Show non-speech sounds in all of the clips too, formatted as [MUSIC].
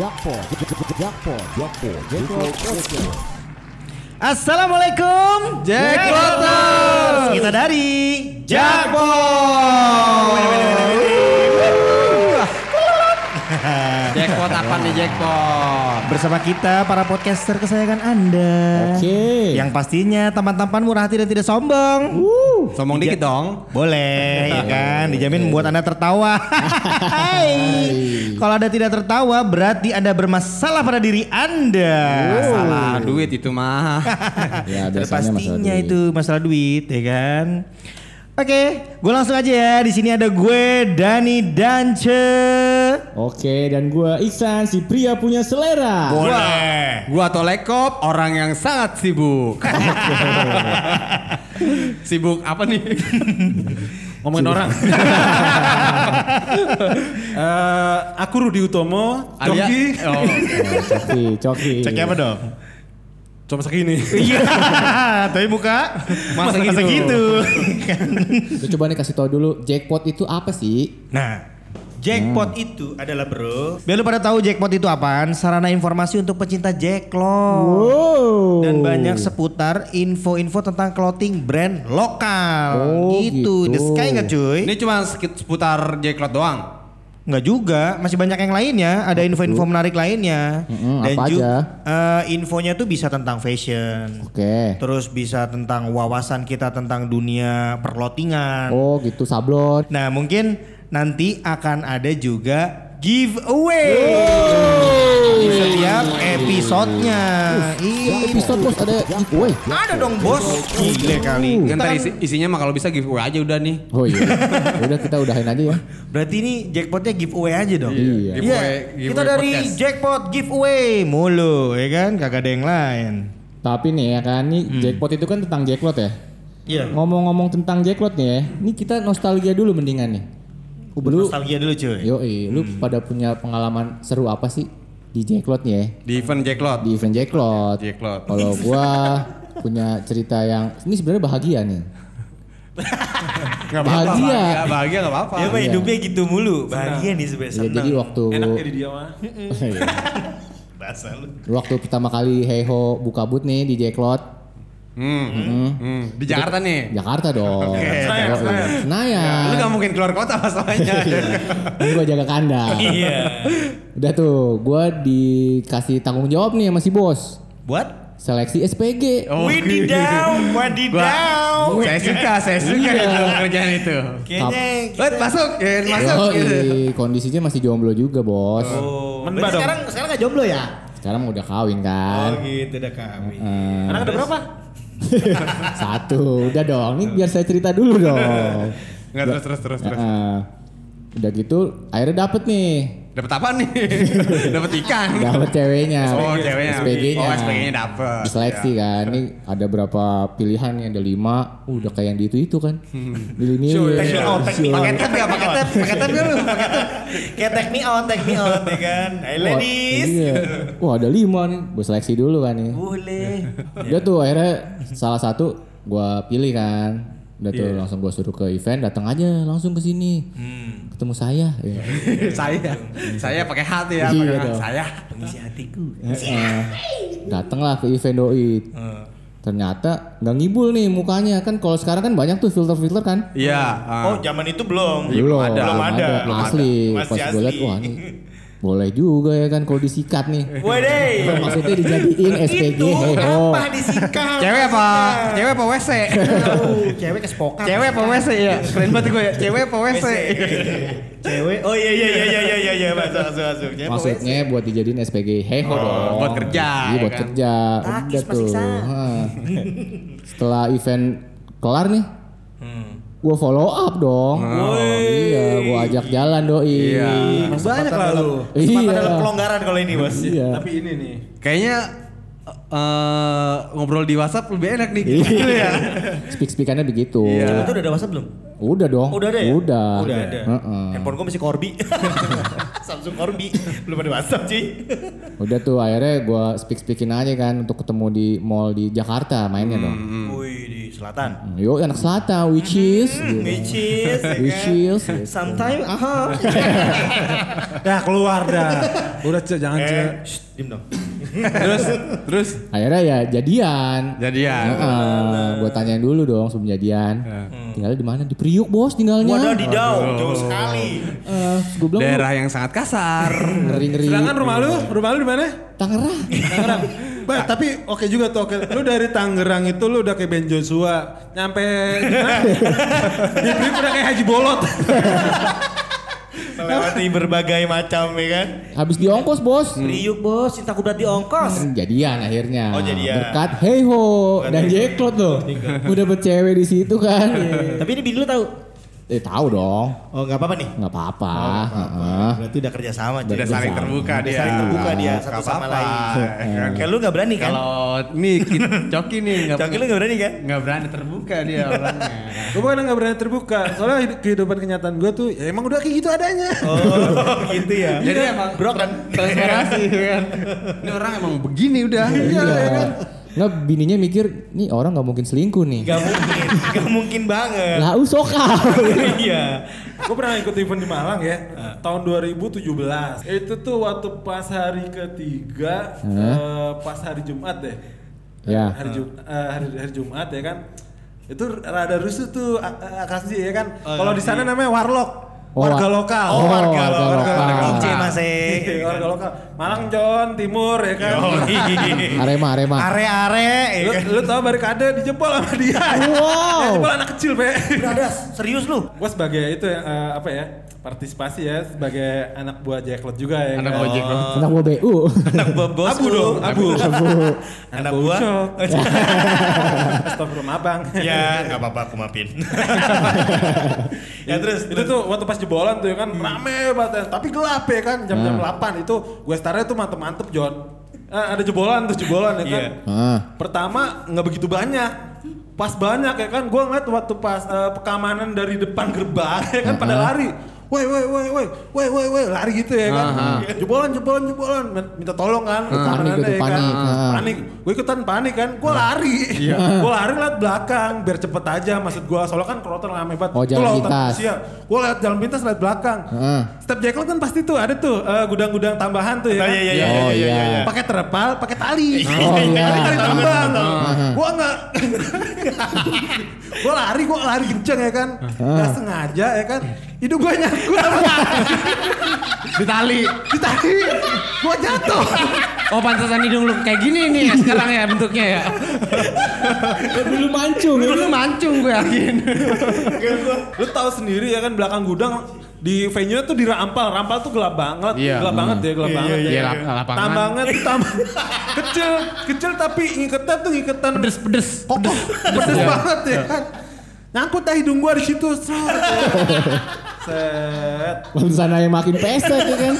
Jackpot, jackpot, jackpot, jackpot, jackpot. Assalamualaikum Jackpoters. Kita dari Jackpot apa nih jackpot? Bersama kita para podcaster kesayangan Anda Oke. Yang pastinya tampan-tampan murah hati dan tidak sombong Sombong dikit dong. Boleh ya [LAUGHS] kan Dijamin membuat Anda tertawa [LAUGHS] Hai. Kalau Anda tidak tertawa berarti Anda bermasalah pada diri Anda Salah duit itu mah. [LAUGHS] Ya masalah pastinya itu masalah duit ya kan. Oke, gue langsung aja ya. Di sini ada gue Dani Dance. Oke, dan gua Iksan si pria punya selera. Boleh. Gua Tolekop orang yang sangat sibuk. [LAUGHS] sibuk apa nih? [LAUGHS] ngomongin orang. [LAUGHS] Eh, aku Rudi Utomo, Alia- Coki, Oh. Coki, coki. Cek apa dong? cuma segini. Iya, tapi muka Masa masa gitu? gitu. Coba nih kasih tau dulu jackpot itu apa sih? Nah, jackpot itu adalah bro. Biar lu pada tahu jackpot itu apaan? Sarana informasi untuk pecinta jacklot. Wow. Dan banyak seputar info-info tentang clothing brand lokal. Oh, gitu. gitu. The Sky nggak cuy? Ini cuma seputar jackpot doang. Nggak juga, masih banyak yang lainnya. Ada info-info menarik lainnya. Mm-mm, Dan apa ju- aja? eh, infonya tuh bisa tentang fashion. Oke. Terus bisa tentang wawasan kita tentang dunia perlotingan. Oh gitu sablon. Nah mungkin nanti akan ada juga giveaway di setiap episodenya. Ih, episode bos ada giveaway. ada dong bos. Gile kali. Kan tadi isi- isinya mah kalau bisa giveaway aja udah nih. Oh iya. Udah kita udahin aja ya. Berarti ini jackpotnya giveaway aja dong. Iya. Iya, Giveaway- kita giveaway dari podcast. jackpot giveaway mulu, ya kan? Kagak ada yang lain. Tapi nih ya kan, nih jackpot itu kan tentang jackpot ya. Iya. Ngomong-ngomong tentang jackpot nih ya, ini kita nostalgia dulu mendingan nih. Lu, Nostalgia dulu cuy. yo lu pada punya pengalaman seru apa sih di jackpot nih ya? Di event jacklot. Di event jackpot. Jackpot. Kalau [LAUGHS] gua punya cerita yang ini sebenarnya bahagia nih. [LAUGHS] Gak Bahagia. Bahagia, bahagia gak apa-apa. Dia mah Iya. hidupnya gitu mulu. Bahagia nih sebenarnya. Ya, jadi waktu Enak jadi dia mah. [LAUGHS] Bahasa lu. waktu pertama kali Heho buka boot nih di Jacklot Hmm. Hmm. Di Jakarta nih. Jakarta dong. Senayan, Yoi. Senayan. Senayan. Lu gak mungkin keluar kota masalahnya. [LAUGHS] Ini gua jaga kandang. Iya. Udah tuh, gua dikasih tanggung jawab nih sama si bos. Buat? Seleksi SPG. Oh, Wadidaw, wadidaw. Gua, saya suka, saya suka Iya. itu kerjaan itu. Kayaknya kita... Masuk, ya, masuk. Yoi, kondisinya masih jomblo juga bos. Oh, Menba berarti dong. sekarang sekarang gak jomblo ya? Sekarang udah kawin Oh kan. gitu udah kawin. Eh, Anak ada berapa? [LAUGHS] satu, udah dong. Ini biar saya cerita dulu dong. Enggak terus terus terus terus. Eh, udah gitu, akhirnya dapet nih. Dapat apa nih? [LAUGHS] Dapat ikan. Dapet ceweknya. Oh, ceweknya. SPG-nya. Oh, SPG-nya dapet. Diseleksi kan. Ini ada berapa pilihan nih? Ada lima. Uh, udah kayak yang di itu itu kan. [LAUGHS] Milih-milih. Take me out, take me out. Pakai tab ya, pakai tab, pakai tab dulu, pakai tab. Kayak take me out, take me out ya kan. Hey Wah, ladies. Iya. Wah ada lima nih. Gue seleksi dulu kan nih. Boleh. Udah tuh akhirnya salah satu gua pilih kan. Udah tuh langsung gua suruh ke event, datang aja langsung ke sini. Hmm. Ketemu saya. Ya. [LAUGHS] Saya, saya pakai hati ya, Iya pakai. Saya. Pengisi hatiku. Eh, Datanglah ke event doi. Eh. Ternyata nggak ngibul nih mukanya kan kalau sekarang kan banyak tuh filter-filter kan. Iya. ah. Oh zaman itu belum. belum ada. Belum ada. belum asli. Masih Pas gue liat wah ini boleh juga ya kan kalau disikat nih. Wede. Maksudnya dijadiin SPG Itu heho. apa disikat? Cewek apa? Cewek apa WC? Cewek kespokan. Cewek apa WC ya? Keren banget gue ya. Cewek apa WC? Cewek. Oh iya iya iya iya iya iya iya masuk masuk masuk. Cewek Maksudnya buat dijadiin SPG heho dong. buat kerja, Iya ya buat kan? kerja. Takis Udah tuh. Setelah event kelar nih, Hmm. Gue follow up dong. Iya, gue ajak jalan doi. Iya. Banyak lah lu. Iya. Dalam pelonggaran kalau ini bos. Iya. Tapi ini nih. Kayaknya eh, ngobrol di WhatsApp lebih enak nih. Iya. Gitu ya. Speak speakannya begitu. Iya. Itu udah ada WhatsApp belum? Udah dong. Oh, udah ada ya? Udah. Udah ada. Heeh. Handphone gua masih Corby. [LAUGHS] Samsung Corby. Belum ada WhatsApp cuy. Udah tuh akhirnya gue speak speakin aja kan untuk ketemu di mall di Jakarta mainnya dong. Wih, di selatan. Yo anak selatan which is gitu. Which is, ya Which kan? is, gitu. Sometimes, aha. [LAUGHS] Dah keluar dah. Udah cek jangan cek. eh, shh, diem dong. terus terus akhirnya ya jadian jadian. gue tanyain dulu dong sebelum jadian tinggalnya di mana di Priuk bos tinggalnya Wadah di daun, jauh sekali. gue bilang Daerah yang sangat kasar. ngeri ngeri Sedangkan rumah lu, rumah lu di mana? Tangerang Tangerang. Ba, tapi oke juga tuh oke. Lu dari Tangerang itu lu udah kayak Ben Joshua, nyampe [LAUGHS] di Priuk udah kayak Haji Bolot. Melewati berbagai macam ya kan. habis diongkos bos Priuk bos, cinta kuda di ongkos. jadian akhirnya Oh, jadian. berkat hey ho dan jeklot tuh udah bercewek di situ kan Tapi ini bini lu tahu? Eh tahu dong Oh nggak apa-apa nih. nggak apa-apa Heeh. Berarti udah kerja sama. Udah Jadi. saling terbuka Udah dia. saling terbuka dia satu Nggak sama apa-apa. lain. Kayak lu nggak berani kan? Kalau nih kita- Coki nih nggak Coki lu nggak berani kan? nggak berani terbuka dia orangnya. [LAUGHS] Gue bukan nggak berani terbuka. Soalnya hid- kehidupan kenyataan gue tuh ya emang udah kayak gitu adanya. Oh [LAUGHS] gitu ya. Jadi emang Bro kan. transparansi kan. Ini orang emang begini udah. Iya. Nggak bininya mikir, nih orang nggak mungkin selingkuh nih. Gak mungkin, gak mungkin banget. Lah usokal. [LAUGHS] iya. Gue pernah ikut event di Malang ya, tahun 2017. Itu tuh waktu pas hari ketiga, eh, pas hari Jumat deh. Ya. Hari, Jum- eh, hari, hari Jumat ya kan. Itu rada rusuh tuh akasih ya kan. Kalau di sana namanya warlock. Oh, warga wa- lokal. Oh, warga lokal. Ince masih. Iya, warga lokal. Malang John, Timur ya kan. Arema, Arema. Are-are. ya lu, kan? lu tau barikade dijebol sama dia. Wow. Yang jebol anak kecil, Pe. Bradas, serius lu? Gue sebagai itu ya, eh, apa ya partisipasi ya sebagai anak buah Jacklot juga ya. Anak kan? ojek loh. Anak gua BU. Anak bos Abu dong, abu. Anak buah. [LAUGHS] Ucok. Astagfirullah abang. Ya, nggak apa-apa aku maafin. [LAUGHS] ya terus, itu tuh waktu pas jebolan tuh ya kan rame banget ya. tapi gelap ya kan jam-jam Ah. 8 itu gue startnya tuh mantep-mantep John Eh, ada jebolan tuh jebolan ya kan Iya. Ah. pertama nggak begitu banyak pas banyak ya kan gue ngeliat waktu pas eh, pengamanan dari depan gerbang ya kan pada lari woi woi woi woi woi woi woi lari gitu ya kan jebolan jebolan jebolan minta tolong kan ke Panik ya kan. panik. Ah. panik gue ikutan panik kan gue lari gue lari liat belakang biar cepet aja maksud gue soalnya kan kerotan rame banget Oh, Itu jalan lautan lintas. manusia. gue liat jalan pintas liat belakang Heeh. Step Jekyll kan pasti tuh ada tuh eh, gudang-gudang tambahan tuh ya Oh, kan. iya, iya, Oh iya. Pakai terpal, pakai tali. Oh iya. Tali tambang. Gua enggak [LAUGHS] Gua lari, gua lari kenceng ya kan. Enggak sengaja ya kan. Hidung gua nyangkut sama [LAUGHS] Di tali. di tali. Gua jatuh. Oh pantesan hidung lu kayak gini nih ya sekarang ya bentuknya ya. Dulu mancung. Dulu lu mancung gue yakin. Lu tahu sendiri ya kan belakang gudang di venue tuh di rampal, rampal tuh gelap banget, Iya. gelap banget ya, gelap banget ya. Iya, lap- lapangan. Tambangnya tuh tambang [LAUGHS] kecil, kecil tapi ngiketan tuh ngiketan Pedes pedes. kokoh, pedes banget ya kan. Nyangkut dah hidung gua di situ. [LAUGHS] Set. Pantesan yang makin pesek ya kan.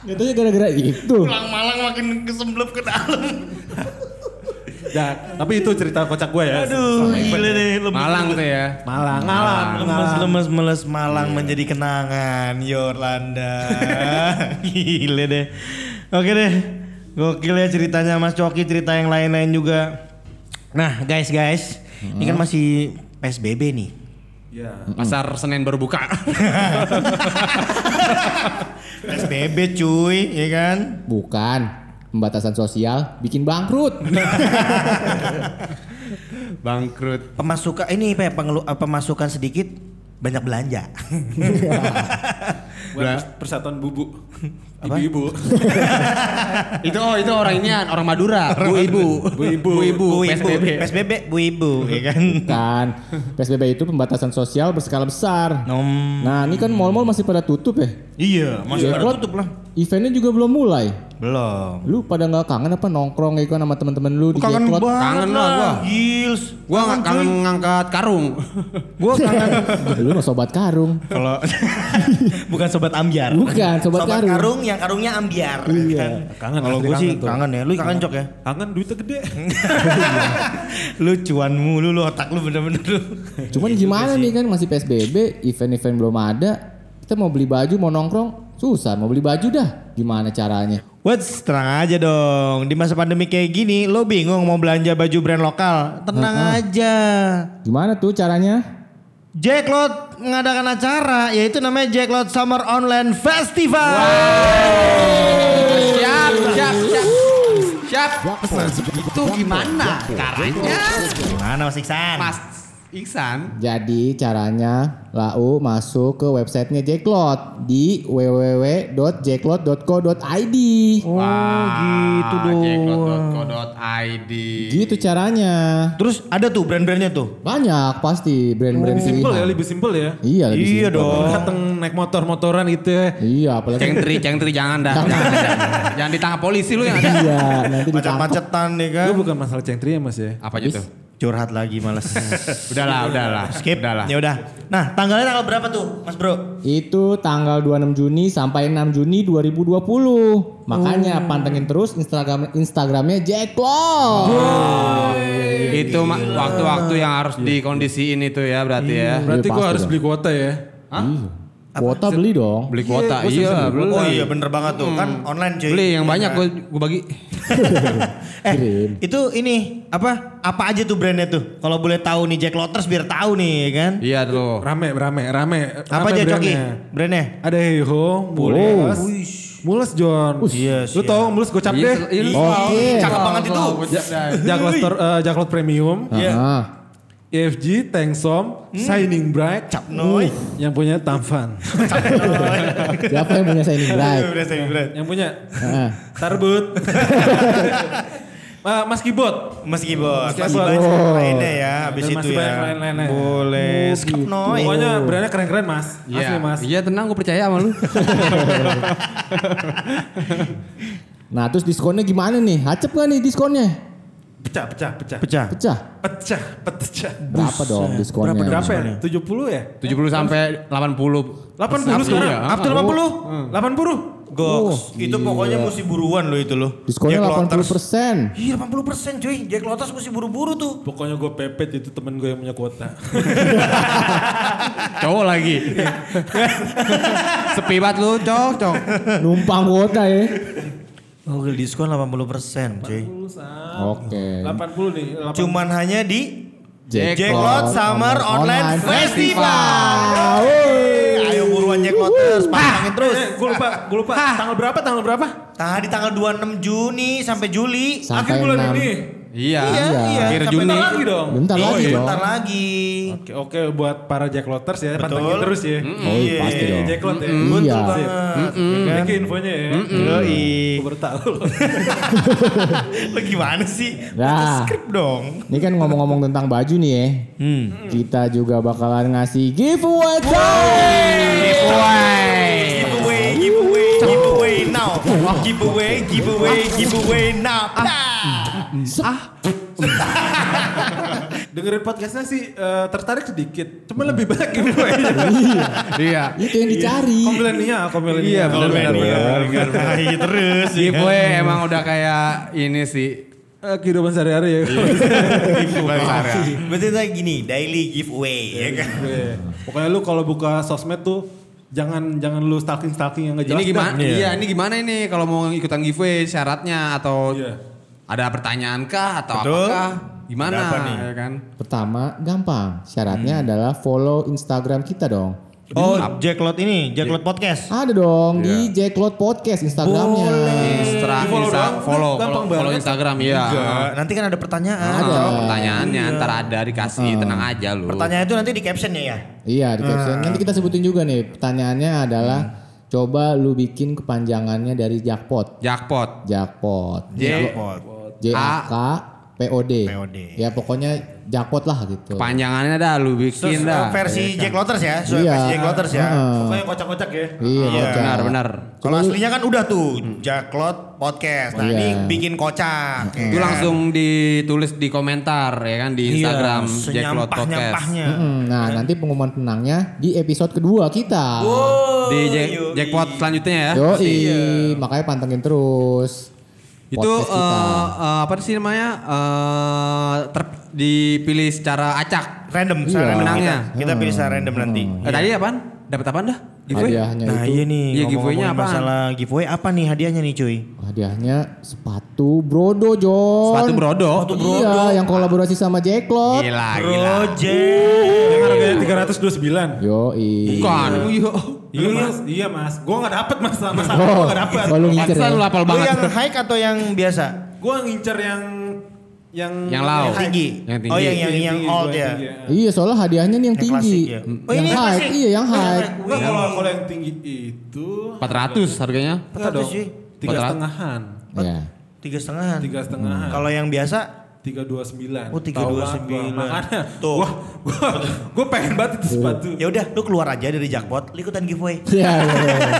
Tau gara-gara itu. Pulang Malang makin kesemblep ke dalam. Ya, tapi itu cerita kocak gue ya. Aduh, gila deh. lemes- Malang tuh ya. Malang, ngalam, Lemes lemes meles Malang menjadi kenangan Yorlanda. [LAUGHS] Gile deh. Oke deh. Gokil ya ceritanya Mas Coki, cerita yang lain-lain juga. Nah, guys, guys. Ini kan masih PSBB nih. Ya. Pasar Senin baru buka. [LAUGHS] PSBB cuy, ya kan? Bukan. Pembatasan sosial bikin bangkrut. [LAUGHS] Bangkrut. Pemasukan ini pengelu- pemasukan sedikit banyak belanja. [LAUGHS] Buat pers- persatuan bubu. [LAUGHS] Ibu-ibu. [LAUGHS] itu oh itu orang ini orang Madura. [LAUGHS] Bu ibu. Bu ibu. Bu ibu. PSBB. PSBB, Bu Ibu, ya kan? Bukan. PSBB itu pembatasan sosial berskala besar. Nom. Nah ini kan mall-mall masih pada tutup ya. Iya, masih Iya, pada tutup lah. Eventnya juga belum mulai. Belum. Lu pada nggak kangen apa nongkrong ya kan sama teman-teman lu di Kangen banget Kangen lah gua. Gils. Gua nggak kangen ngangkat karung. [LAUGHS] Gua kangen. [LAUGHS] Lu mah sobat karung. Kalau [LAUGHS] bukan sobat ambiar. Bukan, sobat karung. yang karungnya ambiar. Iya. Kangen. Kalau gue sih tuh. kangen ya. Lu kangen cok ya? Kangen duitnya gede. lu cuan mulu lu otak lu bener-bener lu. Cuman gimana nih kan masih PSBB, event-event belum ada. Kita mau beli baju, mau nongkrong, susah. Mau beli baju dah. Gimana caranya? What's tenang aja dong. Di masa pandemi kayak gini, lo bingung mau belanja baju brand lokal? Tenang aja. Gimana tuh caranya? Jacklot mengadakan acara, yaitu namanya Jacklot Summer Online Festival. Siap, siap, siap. Siap. Itu gimana caranya? Gimana Mas Iksan? Mas Iksan. Jadi caranya lau masuk ke websitenya Jacklot di www.jacklot.co.id. Oh gitu dong. Jacklot.co.id. Gitu caranya. Terus ada tuh brand-brandnya tuh. Banyak pasti brand-brand Simple ya, pilihan. lebih simple ya. Iya lebih Iya simpel. dong. Dateng naik motor-motoran gitu ya. Iya apalagi Cengtri, cengtri jangan dah. Jangan, jangan, jangan ditangkap polisi lu yang ada. Iya nanti ditangkap. Macet-macetan nih kan. Itu bukan masalah cengtri ya mas ya. Apa gitu? Curhat lagi males. [LAUGHS] Udahlah, udahlah. Skip. Udahlah. Ya udah. Nah, tanggalnya tanggal berapa tuh, Mas Bro? Itu tanggal 26 Juni sampai 6 Juni 2020. Makanya pantengin terus Instagram Instagramnya Jacklot. Itu ma- waktu-waktu yang harus dikondisiin itu ya berarti ya. Berarti Iya, gua harus dong. beli kuota ya. Iya. Kuota beli dong. Beli kuota. Iya, gua Iya, sering beli. Oh iya bener banget tuh. Kan online cuy. Beli yang banyak gue gue bagi. [LAUGHS] Eh, Kirim. itu ini apa? Apa aja tuh brandnya tuh? Kalau boleh tahu nih Jack Lotters biar tahu nih kan. Iya tuh. Rame, rame, rame. Apa Rame aja Coki? brandnya. Brandnya? Ada Heiho, Mules. Mules John. Iya, Lu tau Mules gocap Iya, deh. iya, lu Oke. Cakep banget itu. Eh, Jaklot Premium. Iya. EFG, Tangsom, Shining Bright. Cap noy. Yang punya Tamfan. [LAUGHS] Siapa yang punya Shining Bright? Udah saya brand. yang punya Ah. Tarbut. [LAUGHS] Ma- Mas Kibot. Mas Kibot, Mas masih Kibot. banyak Oh. lainnya ya abis Dan itu ya. banyak lain-lainnya. Boleh. Skip noy. Pokoknya brandnya keren-keren mas. Asli Iya, mas. iya tenang gue percaya sama lu. [LAUGHS] Nah terus diskonnya gimana nih? Hacep gak nih diskonnya? Pecah, pecah, pecah. Pecah. Pecah. Pecah, pecah. Berapa dong diskonnya? Berapa, berapa ya? 70 ya? 70 sampai 80. 80 sekarang? ya. Up to 80? 80? Goks. itu pokoknya mesti buruan loh itu loh. Diskonnya Jack Lotters. 80 persen. Iya 80 persen cuy. Jack Lotters mesti buru-buru tuh. Pokoknya gue pepet itu temen gue yang punya kuota. [LAUGHS] Cowok lagi. [LAUGHS] Sepi banget lu, cok, cok. Numpang kuota ya. Oke diskon 80 persen cuy. Oke. 80 nih. 80. Cuman hanya di Jack Jack Lot Summer Online Festival. Ayo buruan Jack Lotters, pantangin terus. Eh, gue lupa, gue lupa. Tanggal berapa? Tanggal berapa? Tadi tanggal 26 Juni sampai Juli. Sampai Akhir bulan 6. ini. Iya. Iya, iya. Akhir Sampai Juni. Bentar lagi dong. Bentar Oh, lagi iya, dong. bentar lagi. Oke, oke buat para Jack Lotters ya, Betul. pantengin terus ya. Oh iya, pasti dong. Jack Lot ya. Iya. Sip. Ini ke infonya ya. Yoi. Gue baru tahu [LAUGHS] loh. Lo gimana sih? Nah. Skrip dong. Ini kan ngomong-ngomong tentang baju nih ya. Hmm. Kita juga bakalan ngasih giveaway time. Giveaway, giveaway, giveaway now. Giveaway, giveaway, giveaway now. [LAUGHS] Dengerin podcastnya sih eh, tertarik sedikit. Cuma lebih banyak giveaway. Iya. Itu yang dicari. Kaum milenial. Iya, benar, benar, benar. Baik terus. ya kan? Giveaway emang udah kayak ini sih. Eh, kehidupan sehari-hari ya. [LAUGHS] Berarti tadi gini, daily giveaway ya kan. Iya. Pokoknya lu kalau buka sosmed tuh jangan jangan lu stalking stalking yang gak jelas. Ini gimana? dah. Iya, ini gimana ini kalau mau ikutan giveaway syaratnya atau Iya. Ada pertanyaan kah atau Betul. apakah? Gimana Ada apa nih? ya kan? Pertama, gampang. Syaratnya adalah follow Instagram kita dong. Oh, Jacklot ini, Jacklot Podcast. Ada dong di Jacklot Podcast Instagramnya. Instra, Di-follow Insta, doang, follow, gampang follow, follow banget. Instagram iya. Enggak, nanti kan ada pertanyaan. Ada. Oh, pertanyaannya ntar ada dikasih, tenang aja lu. Pertanyaan itu nanti di captionnya ya. Iya di caption. Nanti kita sebutin juga nih. Pertanyaannya adalah coba lu bikin kepanjangannya dari jackpot. Jackpot. Jackpot. J J A K P O D. POD. Ya pokoknya jackpot lah gitu. panjangannya dah lu bikin dah. versi Jack Lotters ya, Iya. versi Jack Lotters ya. Pokoknya kocak-kocak ya. Iya, kocak. Benar, benar. Kalau aslinya kan udah tuh Jacklot Podcast. Nah Iya. ini bikin kocak. ya Itu kan? langsung ditulis di komentar ya kan di Instagram iya, Jacklot Podcast. senyampah-nyampahnya. Mm, Nah nanti pengumuman penangnya di episode kedua kita. Oh, Di Jack. Jackpot selanjutnya ya. Yoi, makanya pantengin terus. Itu podcast kita. eh, eh, apa sih namanya? eh ter- dipilih secara acak. Random, Iya. secara Menangnya. kita. Kita pilih secara random nanti. Eh, tadi apaan? Dapat apaan dah? hadiahnya Nah itu iya nih Iya, giveaway-nya apaan? masalah giveaway apa nih hadiahnya nih cuy? hadiahnya sepatu Brodo John. Sepatu Brodo. Iya, yang kolaborasi sama Jacklot. Gila, gila. Project. Yang harganya 329. Yo, Bukan. Iya. Iya mas, iya mas. Gue nggak dapet mas, sama [LAUGHS] sama Oh, gue nggak dapet. lu ngincer ya? lu Lu banget. yang high atau yang biasa? Gue ngincer yang yang Yang low. Yang tinggi. Yang tinggi. Oh yang yang yang tinggi, old ya. tinggi, Iya, soalnya hadiahnya nih yang, Yang tinggi. klasik ya? Oh, yang ini high, klasik? iya yang high. Enggak kalau kalau yang tinggi itu 400 harganya. enggak dong. cuy. Tiga 400. setengahan. Iya. Tiga setengahan. Tiga setengahan. Kalau yang biasa tiga dua sembilan. Oh, 329. Makanya Tuh. Wah, gua, gua pengen banget itu sepatu. ya udah lu keluar aja dari jackpot, lu ikutan giveaway. Iya, [LAUGHS] iya, iya.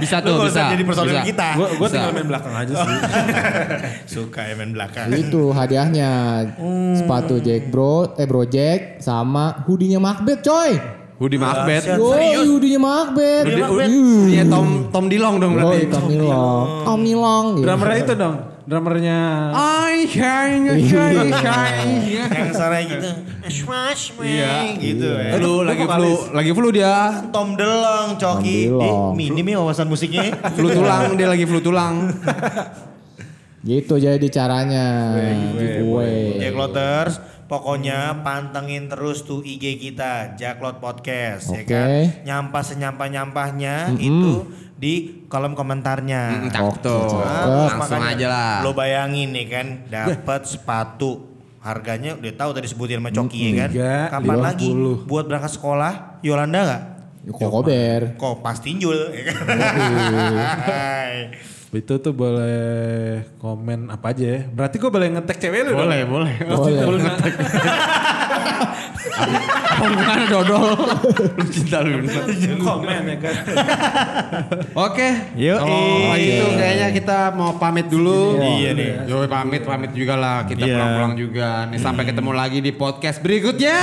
Bisa Lu tuh, nggak bisa. jadi personil Bisa. kita. Gua gua Bisa. tinggal main belakang aja sih. [LAUGHS] Suka ya main belakang. Itu hadiahnya sepatu Jack Bro, eh Bro Jack sama hoodie-nya Macbeth coy. Hoodie Macbeth. Serius? hoodie-nya Macbeth. Iya Tom Tom Dilong dong Oh, berarti. Tommy Long. Tommy Long gitu. Drummernya itu dong. Drummernya I shine, shine, shine. yang sana gitu. Smash Iya. gitu ya. Flu lagi flu, lagi flu dia. Tom Delong, Coki. Eh, Delong. minim ya wawasan musiknya. Flu tulang, dia lagi flu tulang. Gitu jadi caranya. Giveaway. Jack Lotters, pokoknya pantengin terus tuh IG kita, Jacklot Podcast, ya Oke. kan? Nyampah senyampah-nyampahnya itu di kolom komentarnya. Mm, Cakep tuh. cakep. Langsung aja lah. Lo bayangin nih kan, dapat sepatu harganya udah tahu tadi sebutin sama Coki ya kan. Kapan lima lagi puluh. buat berangkat sekolah? Yolanda nggak? Kokober. Kok pasti tinjul ya kan? Hai. itu tuh boleh komen apa aja ya. Berarti gua boleh ngetek cewek lu dong? Boleh, boleh. Boleh. Apa [LAUGHS] hubungannya dodol? Lu cinta lu. komen ya kan. Oke. Yuk, Kalau iya. kayaknya kita mau pamit dulu. Iya nih. Yo pamit pamit juga lah. Kita Iya. pulang-pulang juga. Nih sampai ketemu lagi di podcast berikutnya.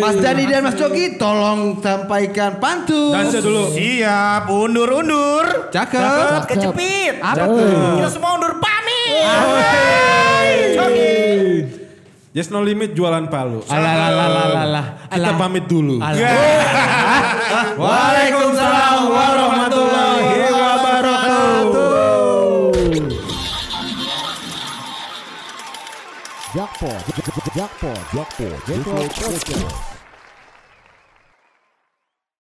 Mas Dani dan Mas Coki tolong sampaikan pantun. Dansa dulu. Siap, undur-undur. Cakep. Kecepit. Apa tuh? Kita semua undur pamit. Just no limit jualan palu. Alah. Kita pamit dulu. [LAUGHS] Waalaikumsalam warahmatullahi wabarakatuh. Jackpot, jackpot, jackpot, jackpot, jackpot,